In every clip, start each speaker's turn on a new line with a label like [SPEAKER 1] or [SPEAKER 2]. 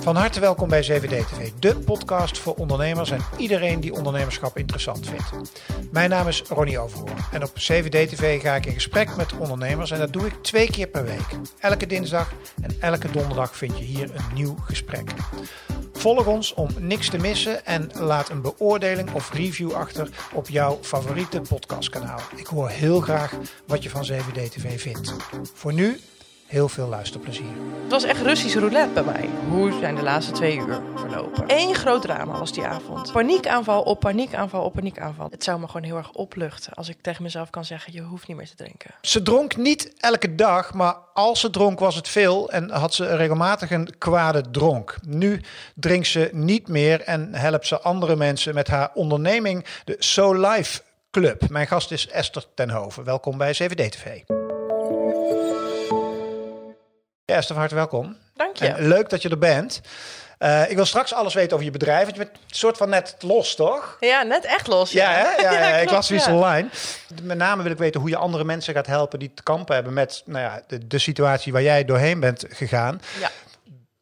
[SPEAKER 1] Van harte welkom bij 7D TV, de podcast voor ondernemers en iedereen die ondernemerschap interessant vindt. Mijn naam is Ronnie Overhoorn en op 7D TV ga ik in gesprek met ondernemers en dat doe ik twee keer per week. Elke dinsdag en elke donderdag vind je hier een nieuw gesprek. Volg ons om niks te missen en laat een beoordeling of review achter op jouw favoriete podcastkanaal. Ik hoor heel graag wat je van 7D TV vindt. Voor nu heel veel luisterplezier.
[SPEAKER 2] Het was echt Russisch roulette bij mij. Hoe zijn de laatste twee uur verlopen? Eén groot drama was die avond. Paniekaanval op paniekaanval op paniekaanval. Het zou me gewoon heel erg opluchten als ik tegen mezelf kan zeggen: je hoeft niet meer te drinken.
[SPEAKER 1] Ze dronk niet elke dag, maar als ze dronk was het veel en had ze regelmatig een kwade dronk. Nu drinkt ze niet meer en helpt ze andere mensen met haar onderneming, de So Life Club. Mijn gast is Esther Tenhoven. Welkom bij 7D TV. Ja, Esther, van harte welkom.
[SPEAKER 2] Dank je.
[SPEAKER 1] En leuk dat je er bent. Uh, ik wil straks alles weten over je bedrijf. Want je bent een soort van net los, toch?
[SPEAKER 2] Ja, net echt los.
[SPEAKER 1] Ja,
[SPEAKER 2] Ja,
[SPEAKER 1] hè? ja, ja, ik
[SPEAKER 2] klopt,
[SPEAKER 1] las zoiets
[SPEAKER 2] ja.
[SPEAKER 1] online. Met name wil ik weten hoe je andere mensen gaat helpen die te kampen hebben met nou ja, de, de situatie waar jij doorheen bent gegaan.
[SPEAKER 2] Ja.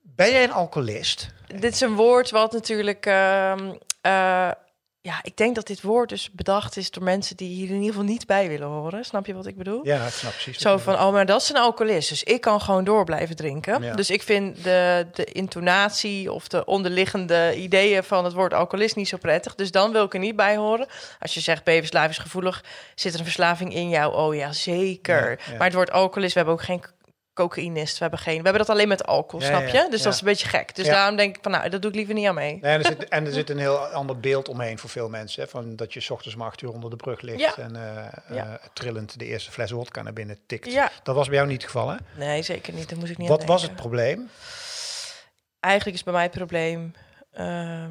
[SPEAKER 1] Ben jij een alcoholist?
[SPEAKER 2] Dit is een woord wat natuurlijk. ehm, eh, ja, ik denk dat dit woord dus bedacht is door mensen die hier in ieder geval niet bij willen horen. Snap je wat ik bedoel?
[SPEAKER 1] Ja, ik snap precies.
[SPEAKER 2] Zo van, oh, maar dat is een alcoholist. Dus ik kan gewoon door blijven drinken.
[SPEAKER 1] Ja.
[SPEAKER 2] Dus ik vind de, de intonatie of de onderliggende ideeën van het woord alcoholist niet zo prettig. Dus dan wil ik er niet bij horen. Als je zegt, bevensluiversgevoelig, zit er een verslaving in jou? Oh ja, zeker.
[SPEAKER 1] Ja, ja.
[SPEAKER 2] Maar het woord alcoholist, we hebben ook geen cocaïnist. We hebben, geen, we hebben dat alleen met alcohol,
[SPEAKER 1] Ja,
[SPEAKER 2] snap je?
[SPEAKER 1] ja,
[SPEAKER 2] Dus
[SPEAKER 1] ja.
[SPEAKER 2] dat is een beetje gek. Dus daarom denk ik van, nou, dat doe ik liever niet aan mee.
[SPEAKER 1] Nee, en, er zit, en er zit een heel ander beeld omheen voor veel mensen. Hè, van dat je 's ochtends om acht uur onder de brug ligt en eh, eh, trillend de eerste fles wodka naar binnen tikt.
[SPEAKER 2] Ja.
[SPEAKER 1] Dat was bij jou niet het geval, hè?
[SPEAKER 2] Nee, zeker niet. Daar moest ik niet
[SPEAKER 1] Wat was het probleem?
[SPEAKER 2] eigenlijk is bij mij het probleem ehm,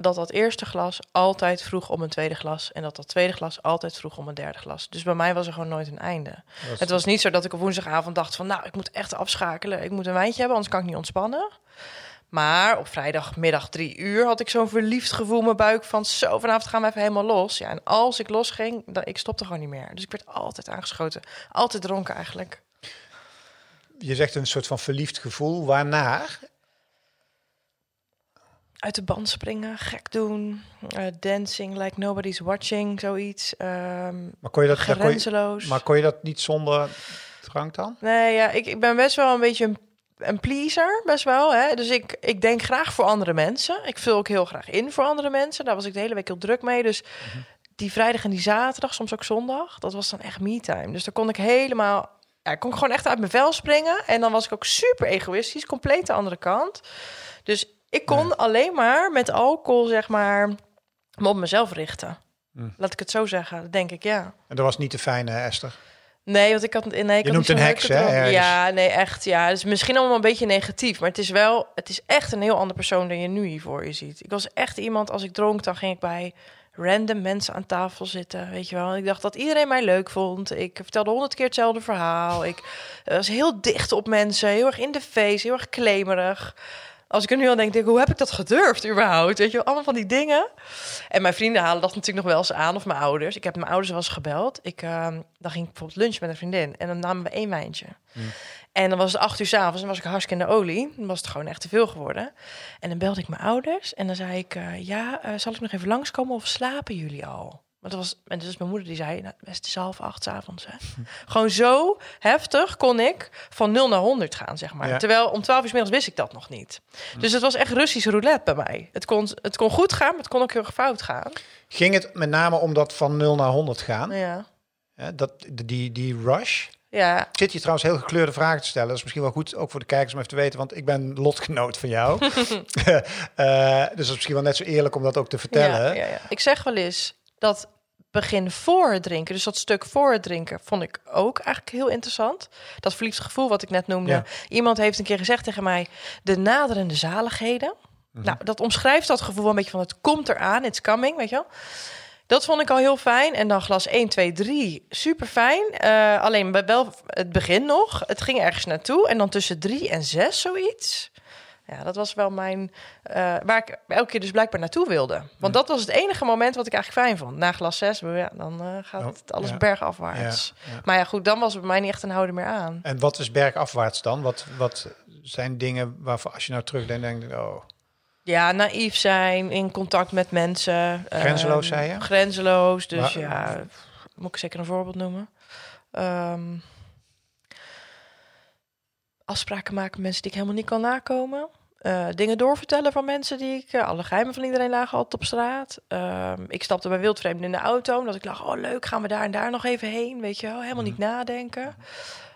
[SPEAKER 2] dat, dat eerste glas altijd vroeg om een tweede glas. En dat dat tweede glas altijd vroeg om een derde glas. Dus bij mij was er gewoon nooit een einde.
[SPEAKER 1] Was-
[SPEAKER 2] Het was niet zo dat ik op woensdagavond dacht van... nou, ik moet echt afschakelen. Ik moet een wijntje hebben, anders kan ik niet ontspannen. Maar op vrijdagmiddag drie uur had ik zo'n verliefd gevoel in mijn buik... van zo, vanavond gaan we even helemaal los. Ja, en als ik losging, dan, ik stopte gewoon niet meer. Dus ik werd altijd aangeschoten. Altijd dronken eigenlijk.
[SPEAKER 1] Je zegt een soort van verliefd gevoel. Waarnaar?
[SPEAKER 2] Uit de band springen, gek doen, eh, dancing like nobody's watching, zoiets. Ehm
[SPEAKER 1] Maar kon je dat, kon je,
[SPEAKER 2] grenzeloos.
[SPEAKER 1] maar kon je dat niet zonder drank dan?
[SPEAKER 2] Nee, ja, ik, ik ben best wel een beetje een, een pleaser, best wel. Hè? Dus ik, ik denk graag voor andere mensen. Ik vul ook heel graag in voor andere mensen. Daar was ik de hele week heel druk mee. Dus die vrijdag en die zaterdag, soms ook zondag, dat was dan echt me-time. Dus daar kon ik helemaal... Ja, kon ik gewoon echt uit mijn vel springen. En dan was ik ook super egoïstisch, compleet de andere kant. Dus ik kon
[SPEAKER 1] Ja.
[SPEAKER 2] alleen maar met alcohol, zeg maar, me op mezelf richten.
[SPEAKER 1] Mm.
[SPEAKER 2] Laat ik het zo zeggen, denk ik, ja.
[SPEAKER 1] En dat was niet de fijne, hè, Esther.
[SPEAKER 2] Nee, want ik had, nee, ik
[SPEAKER 1] Je noemt een heks, hè, ergens.
[SPEAKER 2] Ja, nee, echt. Ja, dus misschien allemaal een beetje negatief, maar het is wel, het is echt een heel ander persoon dan je nu hier voor je ziet. Ik was echt iemand, als ik dronk, dan ging ik bij random mensen aan tafel zitten, weet je wel. Ik dacht dat iedereen mij leuk vond. Ik vertelde honderd keer hetzelfde verhaal. Ik was heel dicht op mensen, heel erg in de face, heel erg claimerig. Als ik er nu aan denk, denk ik, hoe heb ik dat gedurfd überhaupt? Weet je allemaal van die dingen. En mijn vrienden halen dat natuurlijk nog wel eens aan, of mijn ouders. Ik heb mijn ouders wel eens gebeld. Ik, ehm, dan ging ik bijvoorbeeld lunch met een vriendin en dan namen we één wijntje. En dan was het acht uur s'avonds en was ik hartstikke in de olie. Dan was het gewoon echt te veel geworden. En dan belde ik mijn ouders en dan zei ik... eh, ja, eh, zal ik nog even langskomen of slapen jullie al? Want dat was, en dus mijn moeder die zei, nou, het is half acht 's avonds. Hè. Gewoon zo heftig kon ik van 0 naar 100 gaan, zeg maar.
[SPEAKER 1] Ja.
[SPEAKER 2] Terwijl om 12 uur 's middags wist ik dat nog niet. Dus het was echt Russisch roulette bij mij. Het kon, het kon goed gaan, maar het kon ook heel erg fout gaan.
[SPEAKER 1] Ging het met name om dat van 0 naar 100 gaan?
[SPEAKER 2] Ja.
[SPEAKER 1] Dat, die, die rush?
[SPEAKER 2] Ja,
[SPEAKER 1] Ik zit hier trouwens heel gekleurde vragen te stellen. Dat is misschien wel goed, ook voor de kijkers om even te weten. Want ik ben lotgenoot van jou. Eh, dus dat is misschien wel net zo eerlijk om dat ook te vertellen.
[SPEAKER 2] Ja, ja, ja. Ik zeg wel eens dat begin voor het drinken, dus dat stuk voor het drinken, vond ik ook eigenlijk heel interessant. Dat verliefd gevoel wat ik net noemde.
[SPEAKER 1] Ja.
[SPEAKER 2] Iemand heeft een keer gezegd tegen mij: de naderende zaligheden.
[SPEAKER 1] Mhm.
[SPEAKER 2] Nou, dat omschrijft dat gevoel een beetje van het komt eraan, it's coming, weet je wel. Dat vond ik al heel fijn. En dan glas 1, 2, 3, super fijn. Eh, alleen bij wel het begin nog. Het ging ergens naartoe. En dan tussen 3 en 6 zoiets. Ja, dat was wel mijn... eh, waar ik elke keer dus blijkbaar naartoe wilde. Want dat was het enige moment wat ik eigenlijk fijn vond. Na glas 6, ja, dan eh, gaat
[SPEAKER 1] Oh,
[SPEAKER 2] het alles
[SPEAKER 1] ja.
[SPEAKER 2] bergafwaarts. Maar ja, goed, dan was het bij mij niet echt een houden meer aan.
[SPEAKER 1] En wat is bergafwaarts dan? Wat, wat zijn dingen waarvan als je nou terugdenkt, denk je, oh,
[SPEAKER 2] Ja, naïef zijn, in contact met mensen.
[SPEAKER 1] Grenzeloos,
[SPEAKER 2] Ehm,
[SPEAKER 1] zei je?
[SPEAKER 2] Grenzeloos, dus
[SPEAKER 1] Maar-
[SPEAKER 2] ja, moet ik zeker een voorbeeld noemen. Ehm, afspraken maken met mensen die ik helemaal niet kan nakomen. Eh, dingen doorvertellen van mensen die ik... eh, alle geheimen van iedereen lagen altijd op straat. Ehm, ik stapte bij wildvreemden in de auto. Omdat ik dacht, oh leuk, gaan we daar en daar nog even heen. Weet je wel, helemaal niet nadenken.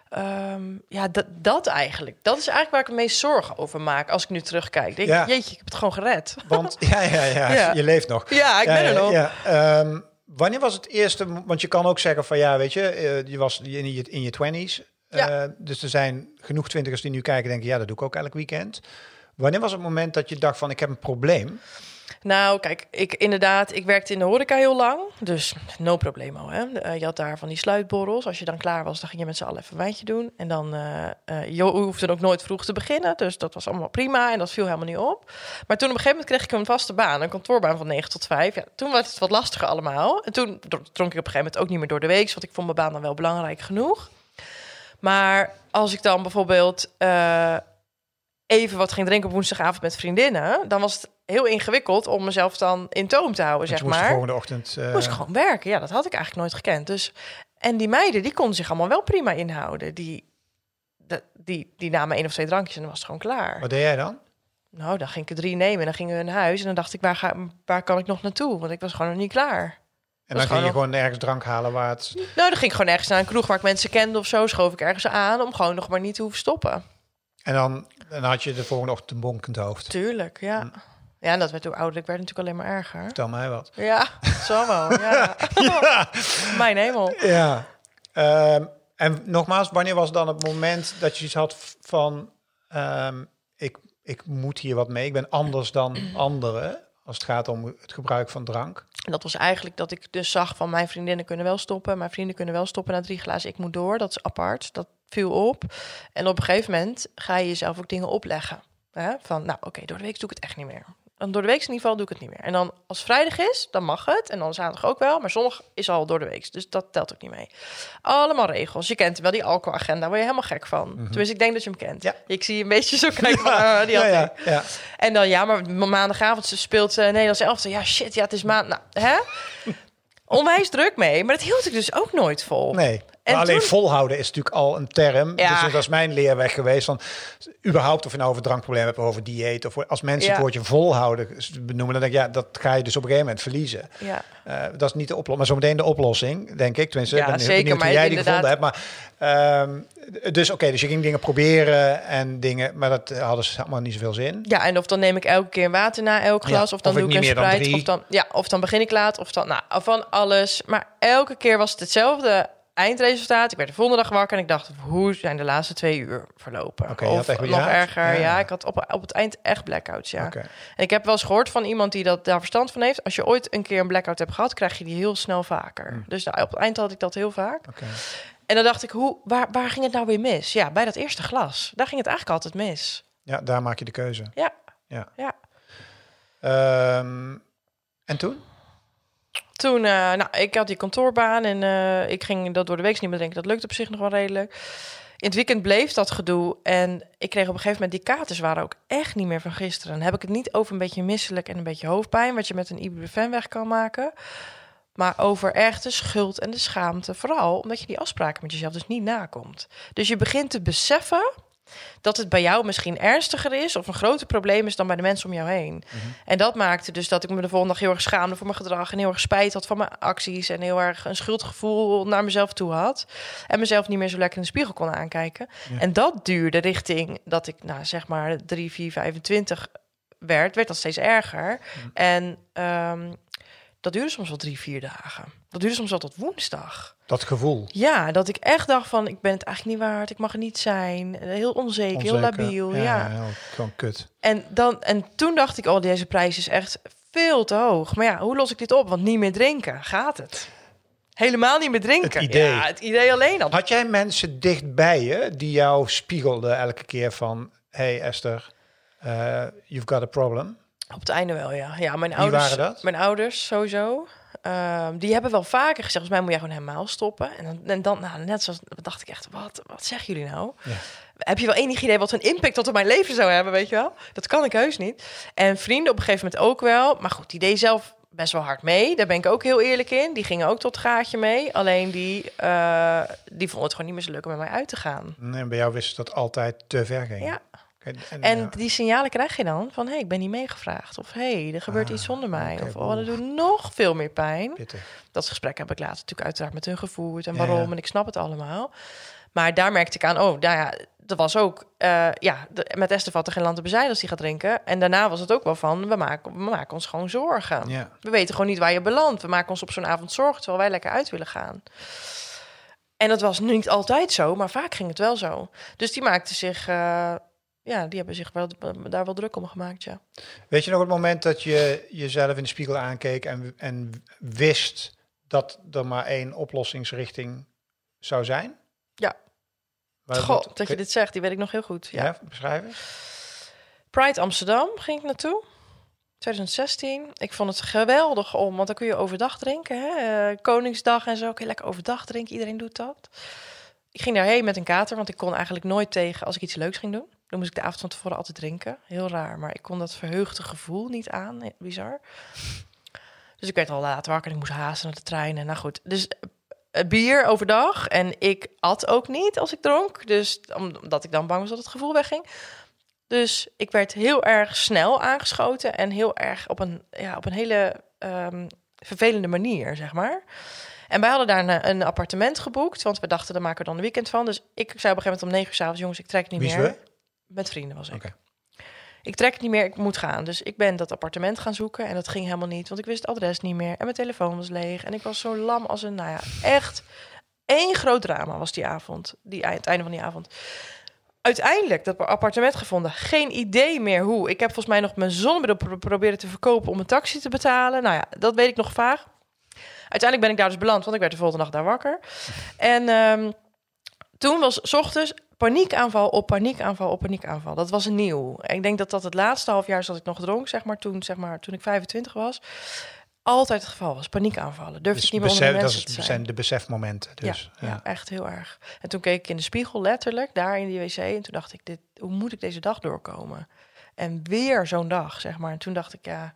[SPEAKER 2] Ehm, ja, dat, dat eigenlijk. Dat is eigenlijk waar ik het meest zorgen over maak. Als ik nu terugkijk. Denk,
[SPEAKER 1] Ja.
[SPEAKER 2] Jeetje, ik heb het gewoon gered.
[SPEAKER 1] want ja, ja, ja,
[SPEAKER 2] Ja.
[SPEAKER 1] je leeft nog.
[SPEAKER 2] Ja, ik ben er nog.
[SPEAKER 1] Ja. Ehm, wanneer was het eerste, want je kan ook zeggen van ja, weet je, eh, je was in je, in je 20s.
[SPEAKER 2] Ja.
[SPEAKER 1] Eh, dus er zijn genoeg twintigers die nu kijken en denken, ja, dat doe ik ook elk weekend. Wanneer was het moment dat je dacht van ik heb een probleem?
[SPEAKER 2] Nou, kijk, ik inderdaad, ik werkte in de horeca heel lang. Dus no problemo, hè. Eh, je had daar van die sluitborrels. Als je dan klaar was, dan ging je met z'n allen even een wijntje doen. En dan, eh eh, je hoefde ook nooit vroeg te beginnen. Dus dat was allemaal prima en dat viel helemaal niet op. Maar toen op een gegeven moment kreeg ik een vaste baan. Een kantoorbaan van 9 tot 5. Ja, toen werd het wat lastiger allemaal. En toen dro- dronk ik op een gegeven moment ook niet meer door de week. Want ik vond mijn baan dan wel belangrijk genoeg. Maar als ik dan bijvoorbeeld even wat ging drinken op woensdagavond met vriendinnen... dan was het heel ingewikkeld om mezelf dan in toom te houden, zeg
[SPEAKER 1] moest de
[SPEAKER 2] maar.
[SPEAKER 1] volgende ochtend... eh,
[SPEAKER 2] Moest ik gewoon werken. Ja, dat had ik eigenlijk nooit gekend. Dus, en die meiden, die konden zich allemaal wel prima inhouden. Die, de- die, die namen één of twee drankjes en dan was het gewoon klaar.
[SPEAKER 1] Wat deed jij dan?
[SPEAKER 2] Nou, dan ging ik er drie nemen en dan gingen we naar huis. En dan dacht ik, waar, ga, waar kan ik nog naartoe? Want ik was gewoon nog niet klaar.
[SPEAKER 1] En dan ging je
[SPEAKER 2] gewoon
[SPEAKER 1] gewoon ergens drank halen waar het...
[SPEAKER 2] Nou, dan ging ik gewoon ergens naar een kroeg waar ik mensen kende of zo. Schoof ik ergens aan om gewoon nog maar niet te hoeven stoppen.
[SPEAKER 1] En dan, dan had je de volgende ochtend een bonkend hoofd.
[SPEAKER 2] Tuurlijk, ja. Ja, en dat werd hoe ouder ik werd natuurlijk alleen maar erger.
[SPEAKER 1] Vertel mij wat.
[SPEAKER 2] Ja, zo wel. Ja. Mijn hemel.
[SPEAKER 1] Ja. Ehm, en nogmaals, wanneer was dan het moment dat je iets had van... ehm, ik, ik moet hier wat mee, ik ben anders dan anderen... als het gaat om het gebruik van drank.
[SPEAKER 2] En dat was eigenlijk dat ik dus zag van mijn vriendinnen kunnen wel stoppen. Mijn vrienden kunnen wel stoppen na drie glazen. Ik moet door. Dat is apart. Dat viel op. En op een gegeven moment ga je jezelf ook dingen opleggen. Hè? Van, nou oké, door de week doe ik het echt niet meer. Dan door de week in ieder geval doe ik het niet meer. En dan als vrijdag is, dan mag het. En dan zaterdag ook wel. Maar zondag is al door de week. Dus dat telt ook niet mee. Allemaal regels. Je kent wel die alcoholagenda. Word je helemaal gek van. Tenminste, ik denk dat je hem kent.
[SPEAKER 1] Ja.
[SPEAKER 2] Ik zie een beetje zo kijken van, ah, die had
[SPEAKER 1] ja, ja, ja.
[SPEAKER 2] En dan ja, maar ma- maandagavond ze speelt uh, Nederlands elftal. Ja, shit, ja, het is maand. Nou, hè? Onwijs druk mee, maar dat hield ik dus ook nooit vol.
[SPEAKER 1] Nee.
[SPEAKER 2] En
[SPEAKER 1] alleen
[SPEAKER 2] toen-
[SPEAKER 1] volhouden is natuurlijk al een term.
[SPEAKER 2] Ja.
[SPEAKER 1] Dus dat is mijn leerweg geweest. Van, überhaupt of je nou over drankproblemen hebt, over dieet. Of als mensen
[SPEAKER 2] Ja.
[SPEAKER 1] het woordje volhouden benoemen, dan denk ik, ja, dat ga je dus op een gegeven moment verliezen.
[SPEAKER 2] Ja.
[SPEAKER 1] Eh, dat is niet de oplossing, maar zometeen de oplossing, denk ik. Tenminste,
[SPEAKER 2] Ja,
[SPEAKER 1] ben
[SPEAKER 2] zeker,
[SPEAKER 1] benieuwd hoe jij die gevonden hebt.
[SPEAKER 2] inderdaad-
[SPEAKER 1] Maar, ehm, dus oké, dus je ging dingen proberen en dingen, maar dat hadden ze allemaal niet zoveel zin.
[SPEAKER 2] ja, en of dan neem ik elke keer water na elk glas,
[SPEAKER 1] Ja,
[SPEAKER 2] of dan
[SPEAKER 1] of
[SPEAKER 2] doe ik een
[SPEAKER 1] dan drie.
[SPEAKER 2] of dan, ja, of dan begin ik laat, of dan, nou, van alles. Maar elke keer was het hetzelfde eindresultaat. Ik werd de volgende dag wakker en ik dacht, hoe zijn de laatste twee uur verlopen?
[SPEAKER 1] Oké, je
[SPEAKER 2] of nog erger,
[SPEAKER 1] Ja.
[SPEAKER 2] ja. Ik had op, op het eind echt blackouts, ja. En ik heb wel eens gehoord van iemand die dat, daar verstand van heeft. Als je ooit een keer een blackout hebt gehad, krijg je die heel snel vaker.
[SPEAKER 1] Hm.
[SPEAKER 2] Dus nou, op het eind had ik dat heel vaak. En dan dacht ik, hoe, waar, waar ging het nou weer mis? Ja, bij dat eerste glas. Daar ging het eigenlijk altijd mis.
[SPEAKER 1] Ja, daar maak je de keuze.
[SPEAKER 2] Ja.
[SPEAKER 1] Ja.
[SPEAKER 2] Ja.
[SPEAKER 1] Ehm, en toen?
[SPEAKER 2] Toen, eh, nou, ik had die kantoorbaan en eh, ik ging dat door de week niet meer drinken. Dat lukte op zich nog wel redelijk. In het weekend bleef dat gedoe en ik kreeg op een gegeven moment die katers waren ook echt niet meer van gisteren. Dan heb ik het niet over een beetje misselijk en een beetje hoofdpijn, wat je met een ibuprofen weg kan maken. Maar over echt de schuld en de schaamte. Vooral omdat je die afspraken met jezelf dus niet nakomt. Dus je begint te beseffen dat het bij jou misschien ernstiger is of een groter probleem is dan bij de mensen om jou heen. En dat maakte dus dat ik me de volgende dag heel erg schaamde voor mijn gedrag en heel erg spijt had van mijn acties en heel erg een schuldgevoel naar mezelf toe had en mezelf niet meer zo lekker in de spiegel kon aankijken. En dat duurde richting dat ik, nou zeg maar 3, 4, 25 werd, werd dat steeds erger. En ehm, dat duurde soms wel drie, vier dagen. Dat duurde soms wel tot woensdag.
[SPEAKER 1] Dat gevoel.
[SPEAKER 2] Ja, dat ik echt dacht van, ik ben het eigenlijk niet waard, ik mag er niet zijn. Heel onzeker, heel labiel, ja.
[SPEAKER 1] heel- gewoon kut.
[SPEAKER 2] En, dan, en toen dacht ik, oh, deze prijs is echt veel te hoog. Maar ja, hoe los ik dit op? Want niet meer drinken, gaat het? Helemaal niet meer drinken.
[SPEAKER 1] Het idee.
[SPEAKER 2] Ja, het idee alleen al.
[SPEAKER 1] Had jij mensen dicht bij je die jou spiegelden elke keer van... hey Esther, eh, You've Got a Problem.
[SPEAKER 2] Op het einde wel, ja. Ja, mijn
[SPEAKER 1] Wie
[SPEAKER 2] ouders.
[SPEAKER 1] waren dat?
[SPEAKER 2] Mijn ouders sowieso. Ehm, die hebben wel vaker gezegd, volgens mij moet jij gewoon helemaal stoppen. En dan, en dan nou, net zoals, dacht ik echt, wat, wat zeggen jullie nou?
[SPEAKER 1] Ja.
[SPEAKER 2] Heb je wel enig idee wat een impact dat op mijn leven zou hebben, weet je wel? Dat kan ik heus niet. En vrienden op een gegeven moment ook wel. Maar goed, die deed zelf best wel hard mee. Daar ben ik ook heel eerlijk in. Die gingen ook tot gaatje mee. Alleen die, eh, die vonden het gewoon niet meer zo leuk om met mij uit te gaan.
[SPEAKER 1] Nee, en bij jou wist dat altijd te ver ging.
[SPEAKER 2] Ja.
[SPEAKER 1] En,
[SPEAKER 2] En
[SPEAKER 1] ja.
[SPEAKER 2] die signalen krijg je dan van... hé, hey, ik ben niet meegevraagd. Of hé, hey, er gebeurt
[SPEAKER 1] Ah,
[SPEAKER 2] iets zonder mij. of oh, dat doet nog veel meer pijn.
[SPEAKER 1] Pittig.
[SPEAKER 2] Dat gesprek heb ik later natuurlijk uiteraard met hun gevoerd. En waarom,
[SPEAKER 1] ja.
[SPEAKER 2] en ik snap het allemaal. Maar daar merkte ik aan, oh, nou ja, dat was ook... eh, ja, de, met Esther valt er geen land te bezijden als die gaat drinken. En daarna was het ook wel van, we maken, we maken ons gewoon zorgen.
[SPEAKER 1] Ja.
[SPEAKER 2] We weten gewoon niet waar je belandt. We maken ons op zo'n avond zorgen, terwijl wij lekker uit willen gaan. En dat was niet altijd zo, maar vaak ging het wel zo. Dus die maakten zich... eh, ja, die hebben zich wel, daar wel druk om gemaakt, ja.
[SPEAKER 1] Weet je nog het moment dat je jezelf in de spiegel aankeek en, en wist dat er maar één oplossingsrichting zou zijn?
[SPEAKER 2] Ja.
[SPEAKER 1] Maar
[SPEAKER 2] Goh, dat je dit zegt, die weet ik nog heel goed.
[SPEAKER 1] Ja,
[SPEAKER 2] Ja.
[SPEAKER 1] beschrijven?
[SPEAKER 2] Pride Amsterdam ging ik naartoe. 2016. Ik vond het geweldig om, want dan kun je overdag drinken. Hè? Eh, Koningsdag en zo. Kun je lekker overdag drinken. Iedereen doet dat. Ik ging daarheen met een kater, want ik kon eigenlijk nooit tegen als ik iets leuks ging doen. Dan moest ik de avond van tevoren altijd drinken. Heel raar, maar ik kon dat verheugde gevoel niet aan. Eh, Bizar. Dus ik werd al laat wakker en ik moest haasten naar de trein. En nou goed, dus eh, bier overdag. En ik at ook niet als ik dronk. Dus om- omdat ik dan bang was dat het gevoel wegging. Dus ik werd heel erg snel aangeschoten en heel erg op een, ja, op een hele ehm, vervelende manier, zeg maar. En wij hadden daar een, een appartement geboekt, want we dachten, daar maken we dan een weekend van. Dus ik zei op een gegeven moment om negen uur s'avonds, jongens, ik trek niet
[SPEAKER 1] Wie
[SPEAKER 2] meer. Met vrienden was ik. Ik trek het niet meer, ik moet gaan. Dus ik ben dat appartement gaan zoeken en dat ging helemaal niet, want ik wist het adres niet meer en mijn telefoon was leeg en ik was zo lam als een, nou ja, echt één groot drama was die avond, die, het einde van die avond. Uiteindelijk dat appartement gevonden, geen idee meer hoe. Ik heb volgens mij nog mijn zonnebril pro- proberen te verkopen om een taxi te betalen. Nou ja, dat weet ik nog vaag. Uiteindelijk ben ik daar dus beland, want ik werd de volgende dag daar wakker. En ehm, toen was 's ochtends paniekaanval op paniekaanval op paniekaanval. Dat was nieuw. Ik denk dat dat het laatste half jaar dat ik nog dronk, zeg maar, toen, zeg maar, toen ik 25 was. Altijd het geval was, paniekaanvallen. Durfde
[SPEAKER 1] Dus
[SPEAKER 2] ik niet meer onder
[SPEAKER 1] besef,
[SPEAKER 2] de
[SPEAKER 1] dat
[SPEAKER 2] mensen
[SPEAKER 1] is-
[SPEAKER 2] te zijn.
[SPEAKER 1] zijn de besefmomenten. Dus,
[SPEAKER 2] ja,
[SPEAKER 1] ja.
[SPEAKER 2] ja, echt heel erg. En toen keek ik in de spiegel, letterlijk, daar in die wc. En toen dacht ik, dit, hoe moet ik deze dag doorkomen? En weer zo'n dag, zeg maar. En toen dacht ik, ja,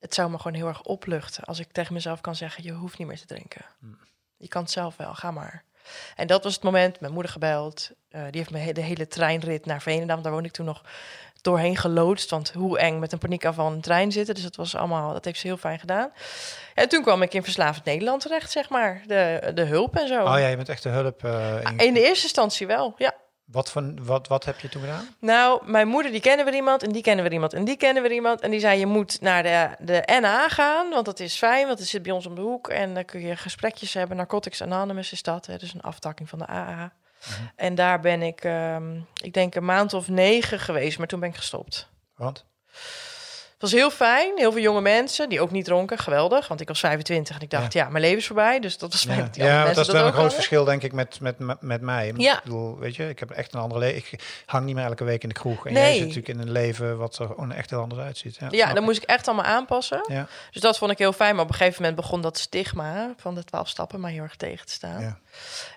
[SPEAKER 2] het zou me gewoon heel erg opluchten... als ik tegen mezelf kan zeggen, je hoeft niet meer te drinken. Je kan het zelf wel, ga maar. En dat was het moment, mijn moeder gebeld. Eh, die heeft me de hele treinrit naar Veenendaal, daar woonde ik toen nog doorheen geloodst. Want hoe eng met een paniekaanval in een trein zitten. Dus dat was allemaal, dat heeft ze heel fijn gedaan. En toen kwam ik in Verslavend Nederland terecht, zeg maar. De, de hulp en zo.
[SPEAKER 1] Oh ja, je bent echt de hulp. eh, in-
[SPEAKER 2] In de eerste instantie wel, ja.
[SPEAKER 1] Wat, van, wat, wat heb je toen gedaan?
[SPEAKER 2] Nou, mijn moeder, die kennen we iemand en die kennen we iemand en die kennen we iemand. En die zei, je moet naar de, de NA gaan, want dat is fijn, want het zit bij ons om de hoek. En dan kun je gesprekjes hebben. Narcotics Anonymous is dat, hè, dus een aftakking van de AA. En daar ben ik, ehm, ik denk een maand of negen geweest, maar toen ben ik gestopt.
[SPEAKER 1] Want?
[SPEAKER 2] Het was heel fijn, heel veel jonge mensen die ook niet dronken, geweldig. Want ik was 25 en ik dacht, ja, mijn leven is voorbij. Dus dat was fijn
[SPEAKER 1] Ja,
[SPEAKER 2] dat die
[SPEAKER 1] ja
[SPEAKER 2] andere
[SPEAKER 1] want dat is wel een groot
[SPEAKER 2] hadden.
[SPEAKER 1] verschil, denk ik, met, met, met, met mij.
[SPEAKER 2] Ja.
[SPEAKER 1] Ik bedoel, weet je, ik heb echt een andere leven. Ik hang niet meer elke week in de kroeg. En
[SPEAKER 2] Nee.
[SPEAKER 1] jij zit natuurlijk in een leven wat er gewoon echt heel anders uitziet. Ja,
[SPEAKER 2] dan
[SPEAKER 1] ik.
[SPEAKER 2] moest ik echt allemaal aanpassen.
[SPEAKER 1] Ja,
[SPEAKER 2] Dus dat vond ik heel fijn. Maar op een gegeven moment begon dat stigma van de twaalf stappen maar heel erg tegen te staan.
[SPEAKER 1] ja.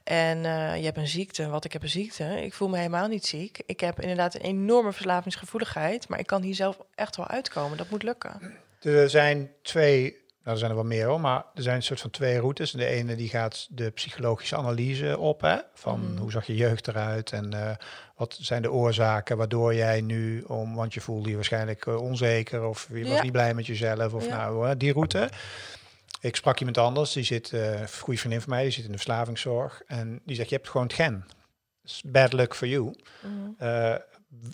[SPEAKER 2] En eh, je hebt een ziekte. Wat ik heb een ziekte. Ik voel me helemaal niet ziek. Ik heb inderdaad een enorme verslavingsgevoeligheid. Maar ik kan hier zelf echt wel uitkomen. Dat moet lukken.
[SPEAKER 1] Er zijn twee, nou er zijn er wel meer hoor, maar er zijn een soort van twee routes. De ene die gaat de psychologische analyse op, hè? van
[SPEAKER 2] Mhm.
[SPEAKER 1] hoe zag je jeugd eruit en eh, wat zijn de oorzaken waardoor jij nu, om, want je voelde je waarschijnlijk eh, onzeker of je was
[SPEAKER 2] Ja.
[SPEAKER 1] niet blij met jezelf of
[SPEAKER 2] Ja.
[SPEAKER 1] nou, die route. Ik sprak iemand anders, die zit, eh, een goede vriendin van mij, die zit in de verslavingszorg en die zegt, je hebt gewoon het gen. It's bad luck for you. Eh,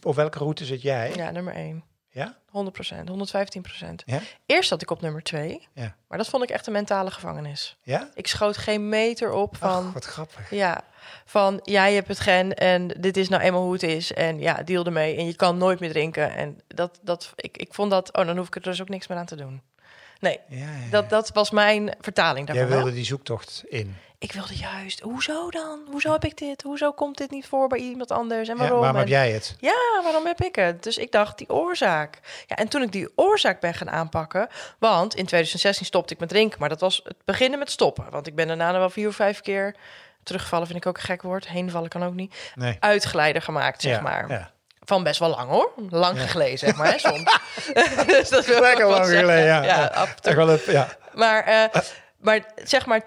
[SPEAKER 1] op welke route zit jij?
[SPEAKER 2] Ja, nummer één.
[SPEAKER 1] Ja?
[SPEAKER 2] 100 procent, 115 procent.
[SPEAKER 1] Ja?
[SPEAKER 2] Eerst zat ik op nummer twee.
[SPEAKER 1] Ja.
[SPEAKER 2] Maar dat vond ik echt een mentale gevangenis.
[SPEAKER 1] Ja?
[SPEAKER 2] Ik schoot geen meter op van...
[SPEAKER 1] Ach, wat grappig.
[SPEAKER 2] Ja, van jij hebt het gen en dit is nou eenmaal hoe het is. En ja, deal ermee. En je kan nooit meer drinken. En dat, dat, ik, ik vond dat, oh, dan hoef ik er dus ook niks meer aan te doen. Nee,
[SPEAKER 1] Ja, ja, ja.
[SPEAKER 2] dat, dat was mijn vertaling
[SPEAKER 1] Jij
[SPEAKER 2] daarvan.
[SPEAKER 1] wilde
[SPEAKER 2] hè.
[SPEAKER 1] die zoektocht in.
[SPEAKER 2] Ik wilde juist, hoezo dan? Hoezo heb ik dit? Hoezo komt dit niet voor bij iemand anders? En
[SPEAKER 1] Ja,
[SPEAKER 2] waarom?
[SPEAKER 1] waarom heb jij het?
[SPEAKER 2] ja, waarom heb ik het? Dus ik dacht, die oorzaak. Ja, en toen ik die oorzaak ben gaan aanpakken... want in 2016 stopte ik met drinken... maar dat was het beginnen met stoppen. Want ik ben daarna nog wel vier of vijf keer... terugvallen vind ik ook een gek woord. Heenvallen kan ook niet.
[SPEAKER 1] Nee.
[SPEAKER 2] Uitgeleider gemaakt, zeg
[SPEAKER 1] Ja,
[SPEAKER 2] maar.
[SPEAKER 1] Ja.
[SPEAKER 2] Van best wel lang, hoor. Lang
[SPEAKER 1] Ja.
[SPEAKER 2] geleden, zeg maar, hè, soms. dus dat wil
[SPEAKER 1] Lekker lang geleden, ja.
[SPEAKER 2] ja.
[SPEAKER 1] Ja.
[SPEAKER 2] Maar, eh, maar zeg maar,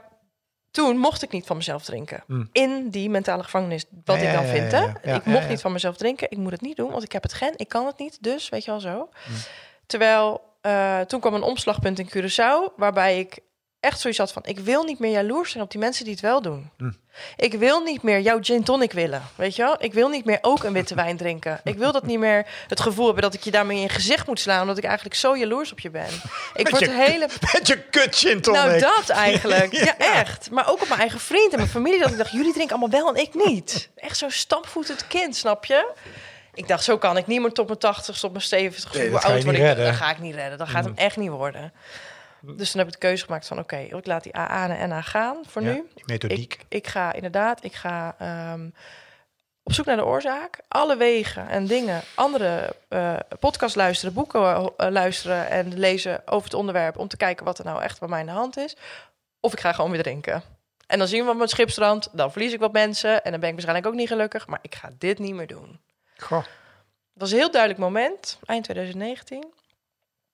[SPEAKER 2] toen mocht ik niet van mezelf drinken.
[SPEAKER 1] Hmm.
[SPEAKER 2] In die mentale gevangenis, wat
[SPEAKER 1] Ja,
[SPEAKER 2] ik dan
[SPEAKER 1] ja,
[SPEAKER 2] vind.
[SPEAKER 1] ja,
[SPEAKER 2] Hè? ik mocht niet van mezelf drinken. Ik moet het niet doen, want ik heb het gen. Ik kan het niet, dus weet je wel zo.
[SPEAKER 1] Hmm.
[SPEAKER 2] Terwijl eh, toen kwam een omslagpunt in Curaçao, waarbij ik echt zoiets had van... ik wil niet meer jaloers zijn op die mensen die het wel doen.
[SPEAKER 1] Hmm.
[SPEAKER 2] Ik wil niet meer jouw gin tonic willen, weet je wel? Ik wil niet meer ook een witte wijn drinken. Ik wil dat niet meer het gevoel hebben dat ik je daarmee in je gezicht moet slaan... omdat ik eigenlijk zo jaloers op je ben. Ik word
[SPEAKER 1] je
[SPEAKER 2] hele...
[SPEAKER 1] Met je kut gin tonic.
[SPEAKER 2] Nou, dat eigenlijk. Ja. Echt. Maar ook op mijn eigen vriend en mijn familie. Dat ik dacht, jullie drinken allemaal wel en ik niet. Echt zo'n stampvoetend kind, snap je? Ik dacht, zo kan ik niet meer tot mijn 80 tot mijn 70
[SPEAKER 1] Nee,
[SPEAKER 2] hoe oud word ik.
[SPEAKER 1] Mm.
[SPEAKER 2] Dat ga ik niet redden. Dat gaat hem echt niet worden. Dus toen heb ik de keuze gemaakt van, oké, ik laat die AA en NA gaan voor
[SPEAKER 1] Ja,
[SPEAKER 2] nu.
[SPEAKER 1] die methodiek.
[SPEAKER 2] Ik, ik ga inderdaad, ik ga ehm, op zoek naar de oorzaak. Alle wegen en dingen, andere eh podcasts luisteren, boeken eh, luisteren en lezen over het onderwerp om te kijken wat er nou echt bij mij in de hand is. Of ik ga gewoon weer drinken. En dan zien we op mijn schipstrand, dan verlies ik wat mensen en dan ben ik waarschijnlijk ook niet gelukkig, maar ik ga dit niet meer doen.
[SPEAKER 1] Goh.
[SPEAKER 2] Het was een heel duidelijk moment, eind 2019.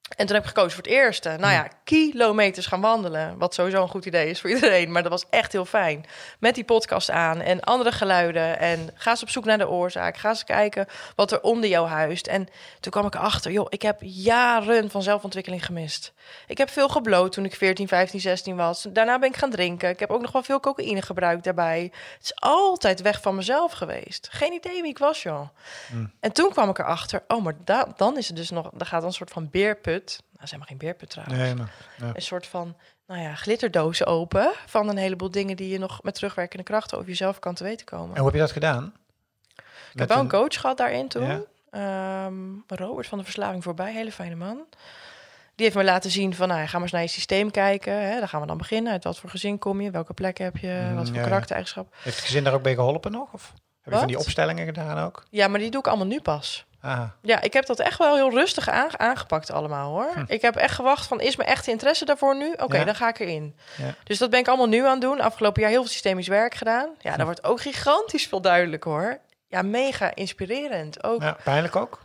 [SPEAKER 2] En toen heb ik gekozen voor het eerste. Nou ja, kilometers gaan wandelen. Wat sowieso een goed idee is voor iedereen. Maar dat was echt heel fijn. Met die podcast aan en andere geluiden. En ga eens op zoek naar de oorzaak. Ga eens kijken wat er onder jou huist. En toen kwam ik erachter, joh, ik heb jaren van zelfontwikkeling gemist. Ik heb veel gebloot toen ik 14, 15, 16 was. Daarna ben ik gaan drinken. Ik heb ook nog wel veel cocaïne gebruikt daarbij. Het is altijd weg van mezelf geweest. Geen idee wie ik was, joh. En toen kwam ik erachter, oh, maar da- dan is het dus nog, dan gaat een soort van beerput. Nou, zeg maar geen beerput trouwens.
[SPEAKER 1] Nee, maar, ja.
[SPEAKER 2] Een soort van, nou ja, glitterdoos open van een heleboel dingen die je nog met terugwerkende krachten over jezelf kan te weten komen.
[SPEAKER 1] En hoe heb je dat gedaan?
[SPEAKER 2] ik heb wel een coach gehad daarin toen.
[SPEAKER 1] Ja.
[SPEAKER 2] Ehm, Robert van de Verslaving voorbij, hele fijne man. Die heeft me laten zien van, nou, ja, ga maar eens naar je systeem kijken. Hè? Daar gaan we dan beginnen. Uit wat voor gezin kom je? Welke plek heb je?
[SPEAKER 1] Mm,
[SPEAKER 2] wat voor
[SPEAKER 1] ja,
[SPEAKER 2] karaktereigenschap?
[SPEAKER 1] Heeft het gezin daar ook bij geholpen nog? Of heb je van
[SPEAKER 2] Wat?
[SPEAKER 1] die opstellingen gedaan ook?
[SPEAKER 2] Ja, maar die doe ik allemaal nu pas.
[SPEAKER 1] Ah,
[SPEAKER 2] Ja, ik heb dat echt wel heel rustig aange- aangepakt allemaal hoor.
[SPEAKER 1] Hm.
[SPEAKER 2] Ik heb echt gewacht van, is mijn echt interesse daarvoor nu? Oké,
[SPEAKER 1] Ja.
[SPEAKER 2] dan ga ik erin.
[SPEAKER 1] Ja.
[SPEAKER 2] Dus dat ben ik allemaal nu aan het doen. Afgelopen jaar heel veel systemisch werk gedaan. Ja,
[SPEAKER 1] Hm.
[SPEAKER 2] daar wordt ook gigantisch veel duidelijk hoor. Ja, mega inspirerend. Ook, ja.
[SPEAKER 1] ja, pijnlijk ook?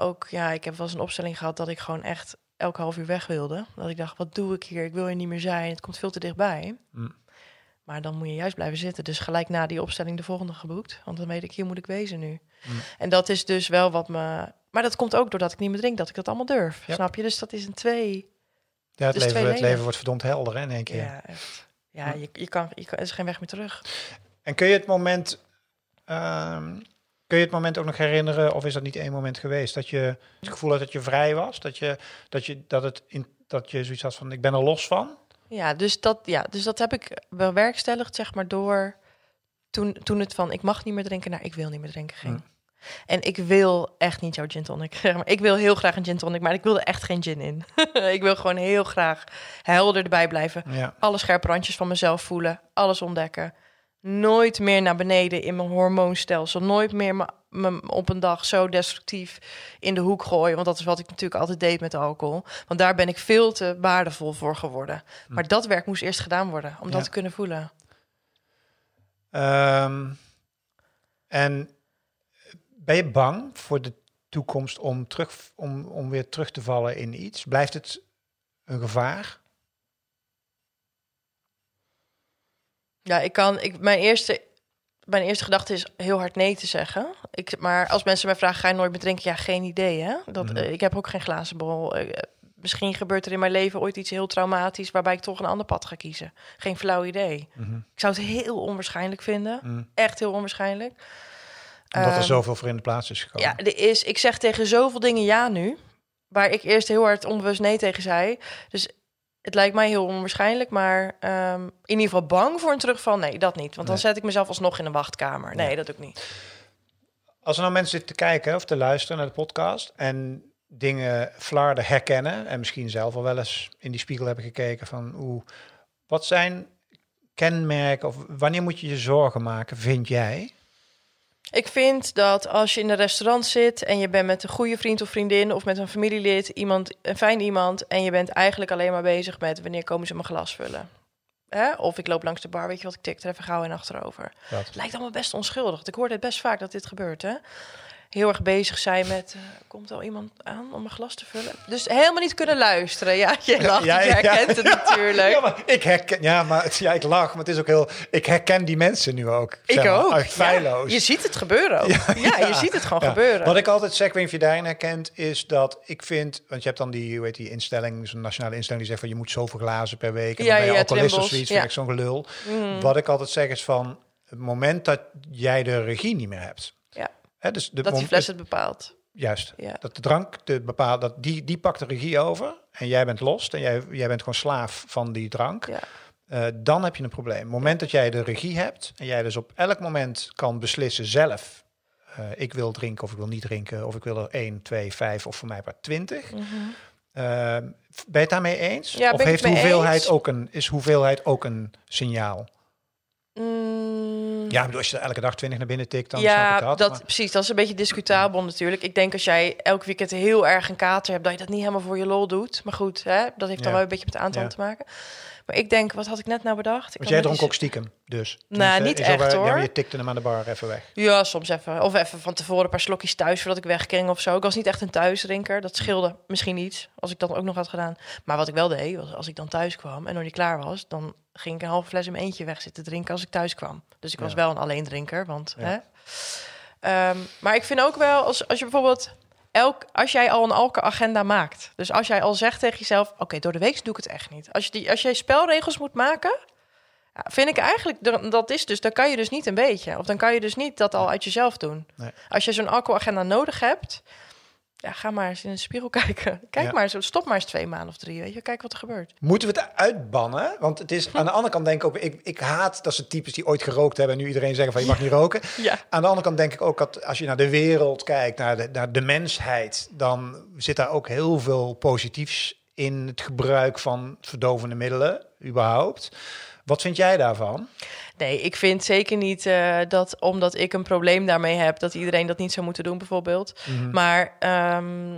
[SPEAKER 2] ook, ja, ik heb wel eens een opstelling gehad dat ik gewoon echt elke half uur weg wilde. Dat ik dacht, wat doe ik hier? Ik wil hier niet meer zijn. Het komt veel te dichtbij.
[SPEAKER 1] Hm.
[SPEAKER 2] Maar dan moet je juist blijven zitten. Dus gelijk na die opstelling de volgende geboekt. Want dan weet ik, hier moet ik wezen nu. En dat is dus wel wat me... Maar dat komt ook doordat ik niet meer drink, dat ik dat allemaal durf.
[SPEAKER 1] Ja.
[SPEAKER 2] Snap je? Dus dat is een twee...
[SPEAKER 1] Ja, het,
[SPEAKER 2] Dus
[SPEAKER 1] leven, het leven wordt verdomd helder hè, in één keer.
[SPEAKER 2] Ja, echt. Ja, je, je kan, je kan, er is geen weg meer terug.
[SPEAKER 1] En kun je het moment... ehm, kun je het moment ook nog herinneren, of is dat niet één moment geweest, dat je het gevoel had dat je vrij was? Dat je, dat je, dat het in, dat je zoiets had van, ik ben er los van?
[SPEAKER 2] Ja, dus dat, ja, dus dat heb ik bewerkstelligd, zeg maar, door toen, toen het van ik mag niet meer drinken naar ik wil niet meer drinken ging. En ik wil echt niet jouw gin tonic. zeg maar. Ik wil heel graag een gin tonic, maar ik wil er echt geen gin in. ik wil gewoon heel graag helder erbij blijven.
[SPEAKER 1] Ja.
[SPEAKER 2] Alle scherpe randjes van mezelf voelen, alles ontdekken. Nooit meer naar beneden in mijn hormoonstelsel. Nooit meer me, op een dag zo destructief in de hoek gooien. Want dat is wat ik natuurlijk altijd deed met alcohol. Want daar ben ik veel te waardevol voor geworden. Maar dat werk moest eerst gedaan worden om dat te kunnen voelen.
[SPEAKER 1] Ehm, en ben je bang voor de toekomst om, terug, om, om weer terug te vallen in iets? Blijft het een gevaar?
[SPEAKER 2] Ja, ik kan. Ik, mijn, eerste, mijn eerste gedachte is heel hard nee te zeggen. Ik, maar als mensen mij vragen: ga je nooit meer drinken? Ja, geen idee. Hè? Dat,
[SPEAKER 1] Mhm.
[SPEAKER 2] eh, ik heb ook geen glazen bol. Eh, misschien gebeurt er in mijn leven ooit iets heel traumatisch waarbij ik toch een ander pad ga kiezen. Geen flauw idee.
[SPEAKER 1] Mhm.
[SPEAKER 2] Ik zou het heel onwaarschijnlijk vinden.
[SPEAKER 1] Mhm.
[SPEAKER 2] Echt heel onwaarschijnlijk.
[SPEAKER 1] Omdat er
[SPEAKER 2] Ehm,
[SPEAKER 1] zoveel voor in de plaats is gekomen.
[SPEAKER 2] Ja, er is, ik zeg tegen zoveel dingen ja nu. Waar ik eerst heel hard onbewust nee tegen zei. Dus het lijkt mij heel onwaarschijnlijk. Maar ehm, in ieder geval bang voor een terugval. Nee, dat niet. Want dan
[SPEAKER 1] Nee.
[SPEAKER 2] zet ik mezelf alsnog in een wachtkamer. Nee,
[SPEAKER 1] Ja.
[SPEAKER 2] dat ook niet.
[SPEAKER 1] Als er nou mensen zitten te kijken of te luisteren naar de podcast en dingen flarden herkennen en misschien zelf al wel eens in die spiegel hebben gekeken van hoe, wat zijn kenmerken of wanneer moet je je zorgen maken, vind jij?
[SPEAKER 2] Ik vind dat als je in een restaurant zit en je bent met een goede vriend of vriendin of met een familielid, iemand, een fijn iemand, en je bent eigenlijk alleen maar bezig met wanneer komen ze mijn glas vullen. Hè? Of ik loop langs de bar, weet je wat, ik tik er even gauw in achterover.
[SPEAKER 1] Dat.
[SPEAKER 2] Lijkt allemaal best onschuldig. Ik hoor dit best vaak dat dit gebeurt, hè? Heel erg bezig zijn met, eh, komt al iemand aan om een glas te vullen? Dus helemaal niet kunnen luisteren. Ja, je lacht,
[SPEAKER 1] Ja,
[SPEAKER 2] je
[SPEAKER 1] ja.
[SPEAKER 2] herkent het natuurlijk.
[SPEAKER 1] Ja, maar ik herken, ja, maar ja, ik lach, maar het is ook heel. Ik herken die mensen nu ook.
[SPEAKER 2] Ik
[SPEAKER 1] maar,
[SPEAKER 2] ook.
[SPEAKER 1] Feilloos.
[SPEAKER 2] Je ziet het gebeuren ook. Ja, je ziet het gewoon gebeuren.
[SPEAKER 1] Wat ik altijd zeg, of je daarin herkent, is dat ik vind, want je hebt dan die, hoe heet die instelling, zo'n nationale instelling die zegt van je moet zoveel glazen per week en
[SPEAKER 2] Ja,
[SPEAKER 1] dan ben je
[SPEAKER 2] ja,
[SPEAKER 1] alcoholist of zoiets,
[SPEAKER 2] ja.
[SPEAKER 1] vind ik zo'n gelul.
[SPEAKER 2] Mm.
[SPEAKER 1] Wat ik altijd zeg is van het moment dat jij de regie niet meer hebt. Hè, dus de
[SPEAKER 2] dat die fles het bepaalt.
[SPEAKER 1] Juist.
[SPEAKER 2] Ja.
[SPEAKER 1] Dat de drank de bepaalt, dat die, die pakt de regie over en jij bent los en jij, jij bent gewoon slaaf van die drank.
[SPEAKER 2] Ja.
[SPEAKER 1] Eh, dan heb je een probleem. Op het moment dat jij de regie hebt en jij dus op elk moment kan beslissen zelf, eh, ik wil drinken of ik wil niet drinken, of ik wil er 1, 2, 5 of voor mij maar 20.
[SPEAKER 2] Mhm.
[SPEAKER 1] Eh, ben je het daarmee eens?
[SPEAKER 2] Ja,
[SPEAKER 1] of
[SPEAKER 2] ben ik
[SPEAKER 1] heeft hoeveelheid
[SPEAKER 2] eens.
[SPEAKER 1] ook een, is hoeveelheid ook een signaal?
[SPEAKER 2] Mm,
[SPEAKER 1] Ja, bedoel, als je elke dag 20 naar binnen tikt, dan snap
[SPEAKER 2] ja,
[SPEAKER 1] ik dat.
[SPEAKER 2] dat,
[SPEAKER 1] maar-
[SPEAKER 2] precies. Dat is een beetje discutabel natuurlijk. Ik denk als jij elk weekend heel erg een kater hebt, dat je dat niet helemaal voor je lol doet. Maar goed, hè, dat heeft dan
[SPEAKER 1] Ja.
[SPEAKER 2] wel een beetje met het aantal
[SPEAKER 1] Ja.
[SPEAKER 2] te maken. Maar ik denk, wat had ik net nou bedacht? Ik
[SPEAKER 1] Want jij dronk ook stiekem, dus.
[SPEAKER 2] Nou, niet echt,
[SPEAKER 1] Ja,
[SPEAKER 2] hoor.
[SPEAKER 1] je tikte hem aan de bar even weg.
[SPEAKER 2] Ja, soms even. Of even van tevoren een paar slokjes thuis voordat ik wegging of zo. Ik was niet echt een thuisdrinker. Dat scheelde misschien iets als ik dat ook nog had gedaan. Maar wat ik wel deed, was als ik dan thuis kwam en nog niet klaar was, dan ging ik een halve fles in mijn eentje weg zitten drinken als ik thuis kwam. Dus ik was
[SPEAKER 1] Ja.
[SPEAKER 2] wel een alleendrinker, want
[SPEAKER 1] Ja.
[SPEAKER 2] hè. Ehm, maar ik vind ook wel, als, als je bijvoorbeeld elk, als jij al een alcoholagenda maakt. Dus als jij al zegt tegen jezelf, oké, door de week doe ik het echt niet. Als je die, als jij spelregels moet maken, vind ik eigenlijk, dat- dat is dus, dan kan je dus niet een beetje. Of dan kan je dus niet dat al uit jezelf doen.
[SPEAKER 1] Nee.
[SPEAKER 2] Als je zo'n alcoholagenda nodig hebt, ja, ga maar eens in de spiegel kijken. Kijk
[SPEAKER 1] Ja.
[SPEAKER 2] maar eens, stop maar eens twee maanden of drie, weet je. Kijk wat er gebeurt.
[SPEAKER 1] Moeten we het uitbannen? Want het is aan de andere kant denk ik ook, ik, ik haat dat ze types die ooit gerookt hebben en nu iedereen zeggen van je mag niet roken.
[SPEAKER 2] Ja.
[SPEAKER 1] Aan de andere kant denk ik ook dat als je naar de wereld kijkt, naar de, naar de mensheid, dan zit daar ook heel veel positiefs in het gebruik van verdovende middelen, überhaupt. Wat vind jij daarvan?
[SPEAKER 2] Nee, ik vind zeker niet eh, dat omdat ik een probleem daarmee heb, dat iedereen dat niet zou moeten doen, bijvoorbeeld.
[SPEAKER 1] Mhm.
[SPEAKER 2] Maar ehm,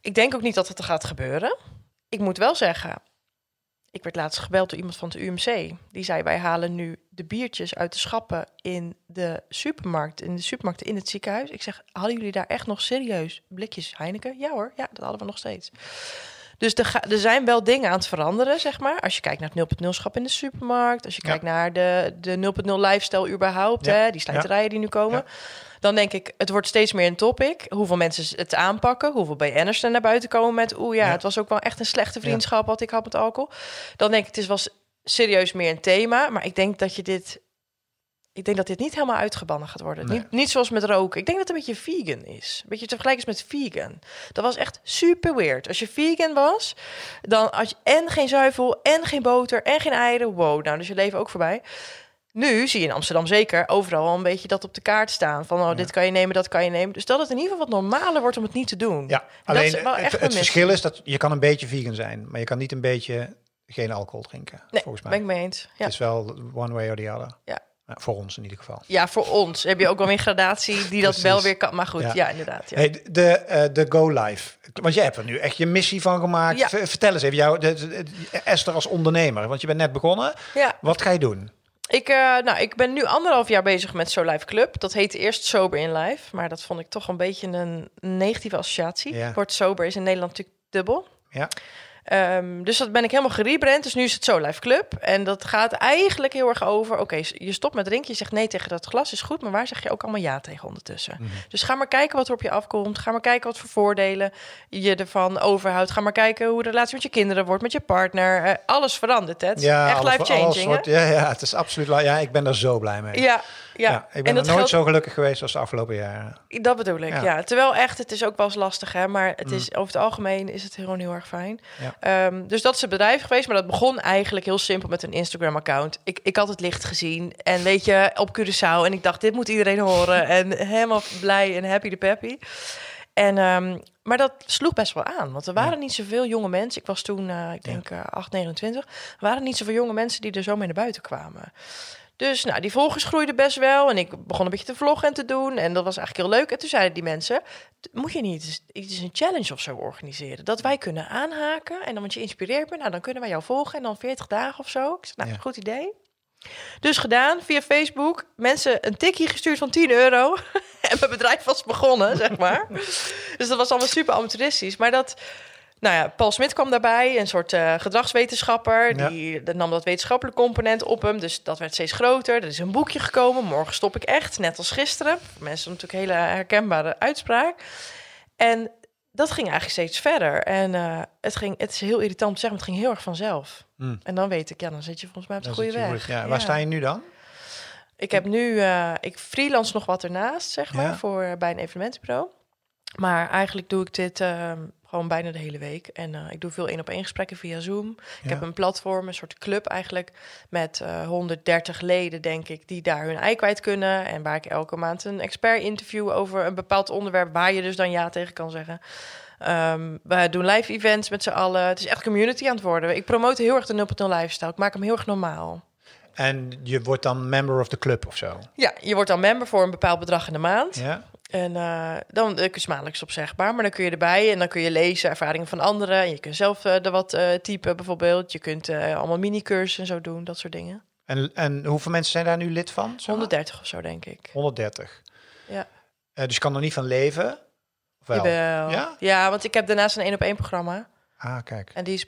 [SPEAKER 2] ik denk ook niet dat het er gaat gebeuren. Ik moet wel zeggen, ik werd laatst gebeld door iemand van het UMC. Die zei: Wij halen nu de biertjes uit de schappen in de supermarkt, in de supermarkten in het ziekenhuis. Ik zeg: Hadden jullie daar echt nog serieus blikjes Heineken? Ja hoor, ja, dat hadden we nog steeds. Dus er, ga- er zijn wel dingen aan het veranderen, zeg maar. Als je kijkt naar het 0.0 schap in de supermarkt. Als je
[SPEAKER 1] Ja.
[SPEAKER 2] kijkt naar de, de 0.0 lifestyle überhaupt.
[SPEAKER 1] Ja.
[SPEAKER 2] Hè, die slijterijen die nu komen. Dan denk ik, het wordt steeds meer een topic. Hoeveel mensen het aanpakken. Hoeveel BN'ers er naar buiten komen met... oeh ja, het was ook wel echt een slechte vriendschap wat ik had met alcohol. Dan denk ik, het is wel serieus meer een thema. Maar ik denk dat je dit... Ik denk dat dit niet helemaal uitgebannen gaat worden.
[SPEAKER 1] Nee.
[SPEAKER 2] Niet, niet zoals met roken. Ik denk dat het een beetje vegan is. Een beetje te vergelijken is met vegan. Dat was echt super weird. Als je vegan was, dan had je en geen zuivel, en geen boter, en geen eieren. Wow, nou, dus je leven ook voorbij. Nu zie je in Amsterdam zeker overal al een beetje dat op de kaart staan. Van, oh, dit kan je nemen, dat kan je nemen. Dus dat het in ieder geval wat normaler wordt om het niet te doen.
[SPEAKER 1] Ja, alleen
[SPEAKER 2] is wel
[SPEAKER 1] het,
[SPEAKER 2] echt
[SPEAKER 1] verschil is dat je kan een beetje vegan zijn, maar je kan niet een beetje geen alcohol drinken,
[SPEAKER 2] Nee,
[SPEAKER 1] volgens mij.
[SPEAKER 2] ben ik mee eens. Ja.
[SPEAKER 1] Het is wel one way or the other.
[SPEAKER 2] Ja.
[SPEAKER 1] Voor ons in ieder geval.
[SPEAKER 2] ja, voor ons heb je ook wel weer een gradatie die dat wel weer kan. Maar goed,
[SPEAKER 1] Ja.
[SPEAKER 2] ja, inderdaad. Ja.
[SPEAKER 1] Hey, de, eh, de Go Live. Want jij hebt er nu echt je missie van gemaakt.
[SPEAKER 2] Ja.
[SPEAKER 1] Vertel eens even, jou, de, Esther als ondernemer, want je bent net begonnen.
[SPEAKER 2] ja.
[SPEAKER 1] Wat ga je doen?
[SPEAKER 2] Ik, eh, nou, ik ben nu anderhalf jaar bezig met So Life Club. Dat heette eerst Sober in Life. Maar dat vond ik toch een beetje een negatieve associatie.
[SPEAKER 1] Ja.
[SPEAKER 2] Het woord sober is in Nederland natuurlijk dubbel.
[SPEAKER 1] Ja.
[SPEAKER 2] Ehm, dus dat ben ik helemaal gerebrand. Dus nu is het So Life Club. En dat gaat eigenlijk heel erg over... Oké, je stopt met drinken. Je zegt nee tegen dat glas, is goed. Maar waar zeg je ook allemaal ja tegen ondertussen?
[SPEAKER 1] Mhm.
[SPEAKER 2] Dus ga maar kijken wat er op je afkomt. Ga maar kijken wat voor voordelen je ervan overhoudt. Ga maar kijken hoe de relatie met je kinderen wordt, met je partner. Eh, alles verandert, het. Echt
[SPEAKER 1] alles- alles
[SPEAKER 2] life-changing,
[SPEAKER 1] Ja, ja, het is absoluut. Ja, ik ben er zo blij mee.
[SPEAKER 2] Ja, ja.
[SPEAKER 1] Ja, ik
[SPEAKER 2] en
[SPEAKER 1] ben
[SPEAKER 2] dat
[SPEAKER 1] nooit
[SPEAKER 2] geldt-
[SPEAKER 1] zo gelukkig geweest als de afgelopen jaren.
[SPEAKER 2] Dat bedoel ik,
[SPEAKER 1] Ja.
[SPEAKER 2] ja. Terwijl echt, het is ook wel eens lastig, hè. Maar het
[SPEAKER 1] Mm.
[SPEAKER 2] is, over het algemeen is het gewoon heel erg fijn.
[SPEAKER 1] Ja.
[SPEAKER 2] Ehm, dus dat is het bedrijf geweest. Maar dat begon eigenlijk heel simpel met een Instagram-account. Ik, ik had het licht gezien. En weet je, op Curaçao. En ik dacht, dit moet iedereen horen. En helemaal blij en happy de peppy. En, ehm, maar dat sloeg best wel aan. Want er waren niet zoveel jonge mensen. Ik was toen, uh, ik denk, uh, 8, 29. Er waren niet zoveel jonge mensen die er zo mee naar buiten kwamen. Dus nou, die volgers groeiden best wel. En ik begon een beetje te vloggen en te doen. En dat was eigenlijk heel leuk. En toen zeiden die mensen, moet je niet iets een challenge of zo organiseren? Dat wij kunnen aanhaken. En dan, want je inspireert me, nou, dan kunnen wij jou volgen. En dan 40 dagen of zo. Ik zei, nou, goed idee. Dus gedaan via Facebook. Mensen een tikje gestuurd van 10 euro. en mijn bedrijf was begonnen, zeg maar. dus dat was allemaal super amateuristisch. Maar dat, nou ja, Paul Smit kwam daarbij, een soort uh, gedragswetenschapper. Ja. Die, die nam dat wetenschappelijke component op hem. Dus dat werd steeds groter. Er is een boekje gekomen. Morgen stop ik echt, net als gisteren. Mensen natuurlijk hele herkenbare uitspraak. En dat ging eigenlijk steeds verder. En uh, het, ging, het is heel irritant om te zeggen, maar het ging heel erg vanzelf. Mm. En dan weet ik, ja, dan zit je volgens mij op de goede weg.
[SPEAKER 1] Goed, ja. Waar sta je nu dan?
[SPEAKER 2] Ik heb nu, uh, ik freelance nog wat ernaast, zeg maar, voor bij een evenementenbureau. Maar eigenlijk doe ik dit uh, gewoon bijna de hele week. En uh, ik doe veel één op één gesprekken via Zoom. Ik heb een platform, een soort club eigenlijk, met uh, 130 leden, denk ik, die daar hun ei kwijt kunnen. En waar ik elke maand een expert interview over een bepaald onderwerp, waar je dus dan ja tegen kan zeggen. Um, we doen live events met z'n allen. Het is echt community aan het worden. Ik promote heel erg de 0.0 lifestyle. Ik maak hem heel erg normaal.
[SPEAKER 1] En je wordt dan member of the club of zo?
[SPEAKER 2] Ja, je wordt dan member voor een bepaald bedrag in de maand. Ja. En uh, dan uh, is maandelijks opzegbaar, maar dan kun je erbij en dan kun je lezen ervaringen van anderen. En je kunt zelf uh, er wat typen bijvoorbeeld. Je kunt allemaal mini-cursussen en zo doen, dat soort dingen.
[SPEAKER 1] En, en hoeveel mensen zijn daar nu lid van?
[SPEAKER 2] 130 of zo, denk ik.
[SPEAKER 1] 130.
[SPEAKER 2] Ja.
[SPEAKER 1] dus je kan er niet van leven?
[SPEAKER 2] Wel? Ja? ja, want ik heb daarnaast een één op één programma.
[SPEAKER 1] Ah, kijk.
[SPEAKER 2] En die is,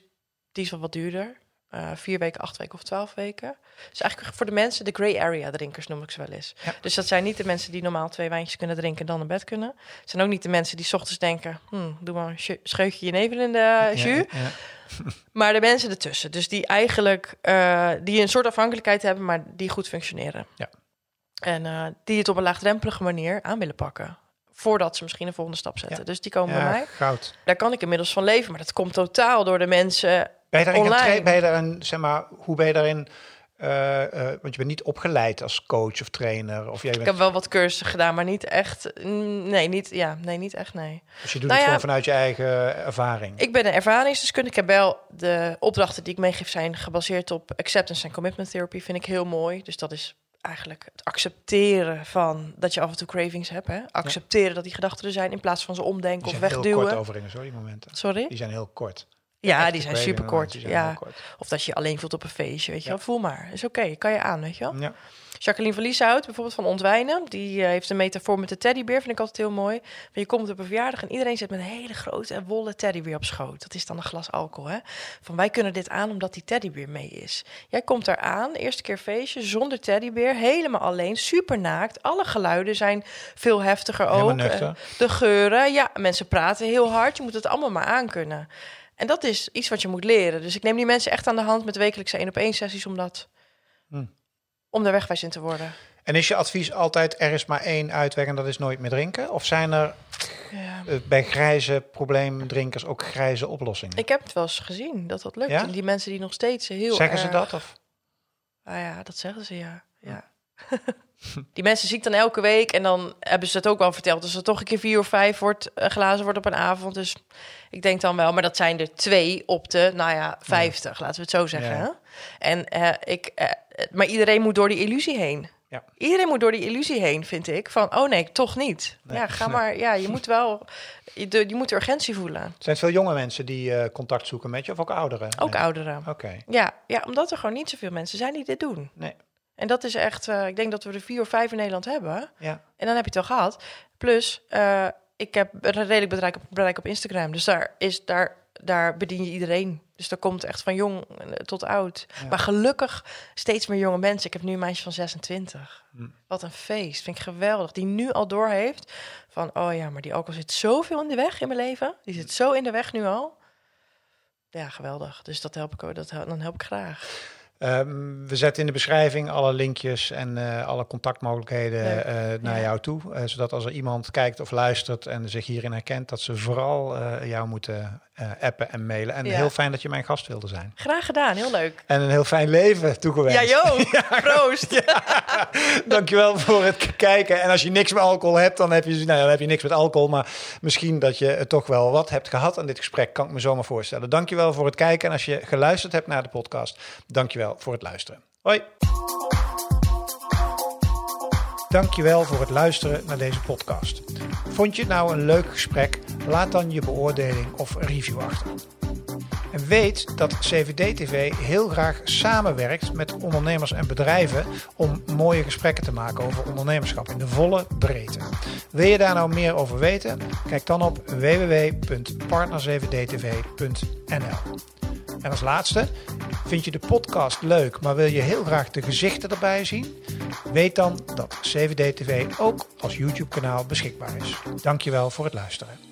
[SPEAKER 2] die is wel wat duurder. Uh, vier weken, acht weken of twaalf weken. Dus eigenlijk voor de mensen, de grey area drinkers noem ik ze wel eens. Ja. Dus dat zijn niet de mensen die normaal twee wijntjes kunnen drinken en dan naar bed kunnen. Het zijn ook niet de mensen die s ochtends denken, hm, doe maar een scheutje je nevel in de jus. Ja, ja. maar de mensen ertussen. Dus die eigenlijk, uh, die een soort afhankelijkheid hebben, maar die goed functioneren.
[SPEAKER 1] Ja.
[SPEAKER 2] En uh, die het op een laagdrempelige manier aan willen pakken voordat ze misschien een volgende stap zetten. Ja. Dus die komen ja, bij mij.
[SPEAKER 1] Goud.
[SPEAKER 2] Daar kan ik inmiddels van leven, maar dat komt totaal door de mensen
[SPEAKER 1] ben je daarin. Ben je daarin, zeg maar, hoe ben je daarin... Uh, uh, want je bent niet opgeleid als coach of trainer. Of jij bent...
[SPEAKER 2] Ik heb wel wat cursussen gedaan, maar niet echt. Nee, niet, ja, nee, niet echt, nee.
[SPEAKER 1] Dus je doet nou het ja, gewoon vanuit je eigen ervaring?
[SPEAKER 2] Ik ben een ervaringsdeskundige. Ik heb wel de opdrachten die ik meegeef zijn gebaseerd op acceptance en commitment therapy. Vind ik heel mooi. Dus dat is eigenlijk het accepteren van dat je af en toe cravings hebt. Hè? Accepteren ja. dat die gedachten er zijn in plaats van ze omdenken of wegduwen. Die
[SPEAKER 1] zijn heel kort overigens hoor, die momenten.
[SPEAKER 2] Sorry?
[SPEAKER 1] Die zijn heel kort.
[SPEAKER 2] Ja, die zijn super kort. Ja. Kort. Of dat je je alleen voelt op een feestje, weet je wel. Voel maar, is oké, okay. kan je aan, weet je wel.
[SPEAKER 1] Ja.
[SPEAKER 2] Jacqueline van Lieshout, bijvoorbeeld van Ontwijnen, die uh, heeft een metafoor met de teddybeer, vind ik altijd heel mooi. Je komt op een verjaardag en iedereen zit met een hele grote en wollen teddybeer op schoot. Dat is dan een glas alcohol, hè. Van wij kunnen dit aan omdat die teddybeer mee is. Jij komt daar aan, eerste keer feestje, zonder teddybeer, helemaal alleen, super naakt. Alle geluiden zijn veel heftiger ook. Uh, de geuren, ja, mensen praten heel hard. Je moet het allemaal maar aankunnen. En dat is iets wat je moet leren. Dus ik neem die mensen echt aan de hand met wekelijkse één op één sessies om dat hm. om daar wegwijs in te worden.
[SPEAKER 1] En is je advies altijd er is maar één uitweg en dat is nooit meer drinken? Of zijn er ja. uh, bij grijze probleemdrinkers ook grijze oplossingen?
[SPEAKER 2] Ik heb het wel eens gezien dat dat lukt.
[SPEAKER 1] Ja?
[SPEAKER 2] Die mensen die nog steeds heel
[SPEAKER 1] Zeggen
[SPEAKER 2] erg...
[SPEAKER 1] ze dat? Of?
[SPEAKER 2] Ah ja, dat zeggen ze ja. ja. Die mensen zie ik dan elke week en dan hebben ze het ook wel verteld. Dus er toch een keer vier of vijf wordt, uh, glazen wordt op een avond. Dus ik denk dan wel, maar dat zijn er twee op de, nou ja, vijftig, laten we het zo zeggen. Ja. En uh, ik, uh, maar iedereen moet door die illusie heen.
[SPEAKER 1] Ja.
[SPEAKER 2] Iedereen moet door die illusie heen, vind ik. Van, oh nee, toch niet. Nee. Ja, ga maar. Ja, je moet wel, je, de, je moet de urgentie voelen.
[SPEAKER 1] Zijn het veel jonge mensen die contact zoeken met je, of ook ouderen?
[SPEAKER 2] Ook nee. ouderen.
[SPEAKER 1] Oké. Okay.
[SPEAKER 2] Ja, ja, omdat er gewoon niet zoveel mensen zijn die dit doen.
[SPEAKER 1] Nee.
[SPEAKER 2] En dat is echt, uh, ik denk dat we er vier of vijf in Nederland hebben.
[SPEAKER 1] Ja.
[SPEAKER 2] En dan heb je het wel gehad. Plus, uh, ik heb een redelijk bereik op, bereik op Instagram. Dus daar, is, daar, daar bedien je iedereen. Dus daar komt echt van jong tot oud. Ja. Maar gelukkig steeds meer jonge mensen. Ik heb nu een meisje van 26. Hm. Wat een feest. Vind ik geweldig. Die nu al door heeft van, oh ja, maar die alcohol zit zoveel in de weg in mijn leven. Die zit zo in de weg nu al. Ja, geweldig. Dus dat help ik ook. Dat, dan help ik graag.
[SPEAKER 1] Ehm, we zetten in de beschrijving alle linkjes en eh, alle contactmogelijkheden eh, naar jou toe. Eh, zodat als er iemand kijkt of luistert en zich hierin herkent, dat ze vooral jou moeten appen en mailen. En
[SPEAKER 2] Ja.
[SPEAKER 1] heel fijn dat je mijn gast wilde zijn.
[SPEAKER 2] Graag gedaan, heel leuk.
[SPEAKER 1] En een heel fijn leven toegewenst.
[SPEAKER 2] Ja, joh. Proost.
[SPEAKER 1] Dankjewel voor het kijken. En als je niks met alcohol hebt, dan heb je, nou, dan heb je niks met alcohol. Maar misschien dat je toch wel wat hebt gehad aan dit gesprek, kan ik me zomaar voorstellen. Dankjewel voor het kijken. En als je geluisterd hebt naar de podcast, dankjewel voor het luisteren. Hoi. Dankjewel voor het luisteren naar deze podcast. Vond je het nou een leuk gesprek? Laat dan je beoordeling of review achter. En weet dat CVD-TV heel graag samenwerkt met ondernemers en bedrijven om mooie gesprekken te maken over ondernemerschap in de volle breedte. Wil je daar nou meer over weten? Kijk dan op www.partner7dtv.nl. En als laatste, vind je de podcast leuk, maar wil je heel graag de gezichten erbij zien? Weet dan dat CVD-TV ook als YouTube-kanaal beschikbaar is. Dankjewel voor het luisteren.